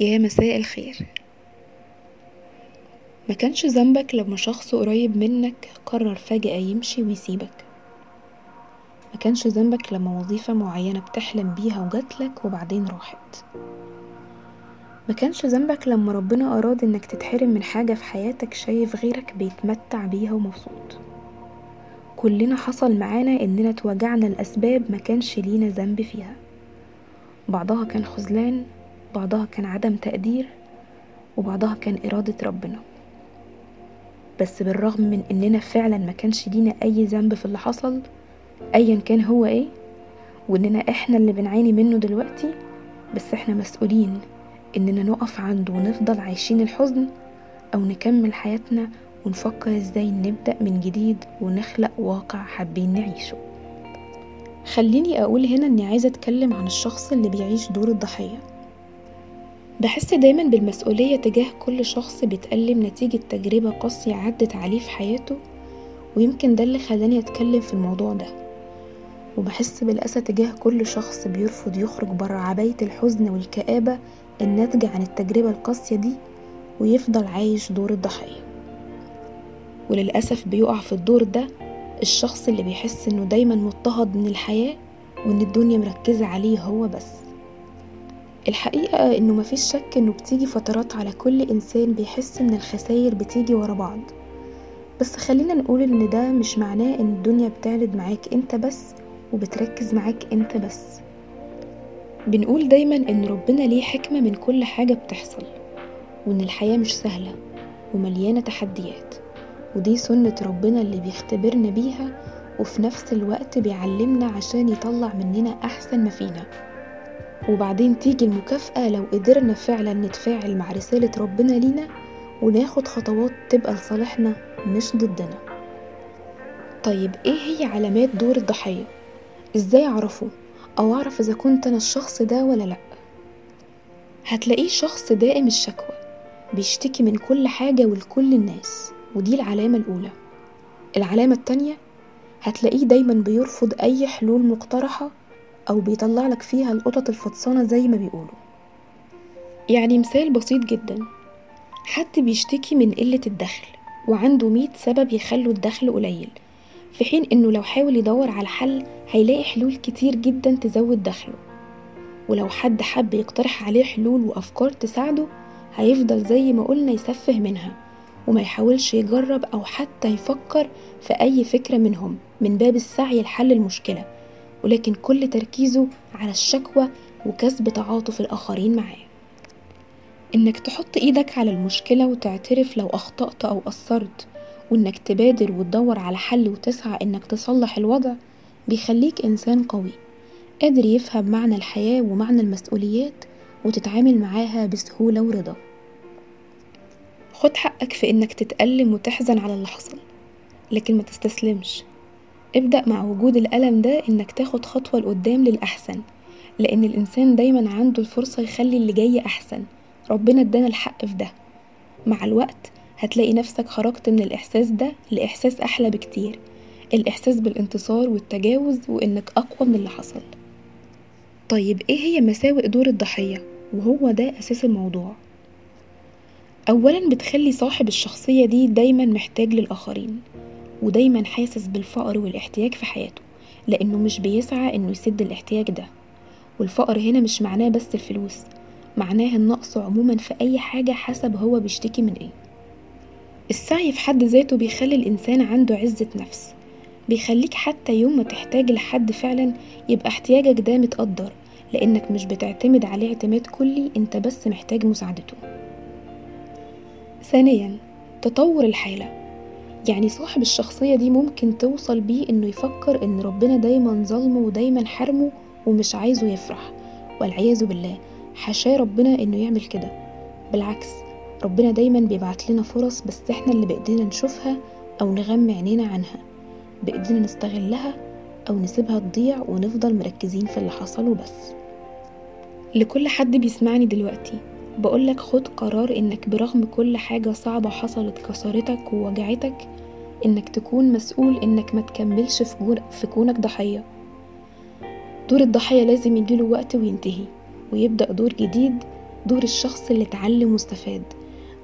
يا مساء الخير. مكانش ذنبك لما شخص قريب منك قرر فجأة يمشي ويسيبك؟ مكانش ذنبك لما وظيفة معينة بتحلم بيها وجاتلك وبعدين راحت؟ مكانش ذنبك لما ربنا أراد إنك تتحرم من حاجة في حياتك شايف غيرك بيتمتع بيها ومبسوط؟ كلنا حصل معانا إننا اتوجعنا لأسباب مكانش لينا ذنب فيها. بعضها كان خذلان بعضها كان عدم تقدير وبعضها كان إرادة ربنا. بس بالرغم من إننا فعلا مكانش لينا أي ذنب في اللي حصل أيا كان هو إيه وإننا إحنا اللي بنعاني منه دلوقتي بس إحنا مسؤولين إننا نقف عنده ونفضل عايشين الحزن أو نكمل حياتنا ونفكر إزاي نبدأ من جديد ونخلق واقع حابين نعيشه. خليني أقول هنا إني عايزة أتكلم عن الشخص اللي بيعيش دور الضحية. بحس دايما بالمسؤولية تجاه كل شخص بيتألم نتيجة تجربة قاسية عدت عليه في حياته ويمكن ده اللي خلاني أتكلم في الموضوع ده. وبحس بالأسى تجاه كل شخص بيرفض يخرج برا عباية الحزن والكآبة الناتجة عن التجربة القاسية دي ويفضل عايش دور الضحية. وللأسف بيقع في الدور ده الشخص اللي بيحس إنه دايما مضطهد من الحياة وإن الدنيا مركزة عليه هو بس. الحقيقة إنه مفيش شك إنه بتيجي فترات على كل إنسان بيحس إن الخساير بتيجي ورا بعض. بس خلينا نقول إن ده مش معناه إن الدنيا بتعرض معاك أنت بس وبتركز معاك أنت بس. بنقول دايما إن ربنا ليه حكمة من كل حاجة بتحصل وإن الحياة مش سهلة ومليانة تحديات. ودي سنة ربنا اللي بيختبرنا بيها وفي نفس الوقت بيعلمنا عشان يطلع مننا أحسن ما فينا. وبعدين تيجي المكافأة لو قدرنا فعلا نتفاعل مع رسالة ربنا لينا وناخد خطوات تبقى لصالحنا مش ضدنا. طيب إيه هي علامات دور الضحية؟ إزاي أعرفه؟ أو أعرف إذا كنت أنا الشخص ده ولا لأ؟ هتلاقيه شخص دائم الشكوى بيشتكي من كل حاجة ولكل الناس ودي العلامة الأولى. العلامة التانية هتلاقيه دايما بيرفض أي حلول مقترحة أو بيطلع لك فيها القطط الفطسانة زي ما بيقولوا. يعني مثال بسيط جدا. حد بيشتكي من قلة الدخل وعنده مية سبب يخلوا الدخل قليل في حين إنه لو حاول يدور على حل هيلاقي حلول كتير جدا تزود دخله. ولو حد حب يقترح عليه حلول وأفكار تساعده هيفضل زي ما قلنا يسفه منها وما يحاولش يجرب أو حتى يفكر في أي فكرة منهم من باب السعي لحل المشكلة. ولكن كل تركيزه على الشكوى وكسب تعاطف الآخرين معاه. إنك تحط إيدك على المشكلة وتعترف لو أخطأت أو قصرت وإنك تبادر وتدور على حل وتسعى إنك تصلح الوضع بيخليك إنسان قوي قادر يفهم معنى الحياة ومعنى المسؤوليات وتتعامل معاها بسهولة ورضا. خد حقك في إنك تتألم وتحزن على اللي حصل لكن ما تستسلمش. ابدأ مع وجود الألم ده إنك تاخد خطوة لقدام للأحسن لأن الإنسان دايما عنده الفرصة يخلي اللي جاي أحسن ربنا ادانا الحق في ده. مع الوقت هتلاقي نفسك خرجت من الإحساس ده لإحساس أحلى بكتير الإحساس بالانتصار والتجاوز وإنك أقوى من اللي حصل. طيب إيه هي مساوئ دور الضحية؟ وهو ده أساس الموضوع. أولا بتخلي صاحب الشخصية دي دايما محتاج للآخرين. ودايما حاسس بالفقر والاحتياج في حياته لأنه مش بيسعى إنه يسد الاحتياج ده. والفقر هنا مش معناه بس الفلوس معناه النقص عموما في أي حاجة حسب هو بيشتكي من إيه. السعي في حد ذاته بيخلي الإنسان عنده عزة نفس بيخليك حتى يوم ما تحتاج لحد فعلا يبقى احتياجك ده متقدر لأنك مش بتعتمد عليه اعتماد كلي أنت بس محتاج مساعدته. ثانيا تطور الحالة. يعني صاحب الشخصية دي ممكن توصل بيه إنه يفكر إن ربنا دايما ظلمه ودايما حرمه ومش عايزه يفرح. والعياذ بالله حاشاه ربنا إنه يعمل كده. بالعكس ربنا دايما بيبعت لنا فرص بس إحنا اللي بإيدينا نشوفها أو نغمي عينينا عنها. بإيدينا نستغلها أو نسيبها تضيع ونفضل مركزين في اللي حصل وبس لكل حد بيسمعني دلوقتي. بقولك خد قرار إنك برغم كل حاجة صعبة حصلت كسرتك ووجعتك إنك تكون مسؤول إنك ما تكملش في, في كونك ضحية. دور الضحية لازم يجيله وقت وينتهي ويبدأ دور جديد دور الشخص اللي اتعلم واستفاد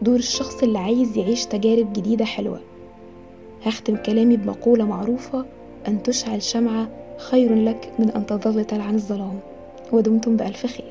دور الشخص اللي عايز يعيش تجارب جديدة حلوة. هختم كلامي بمقولة معروفة أن تشعل شمعة خير لك من أن تظل تلعن الظلام. ودمتم بألف خير.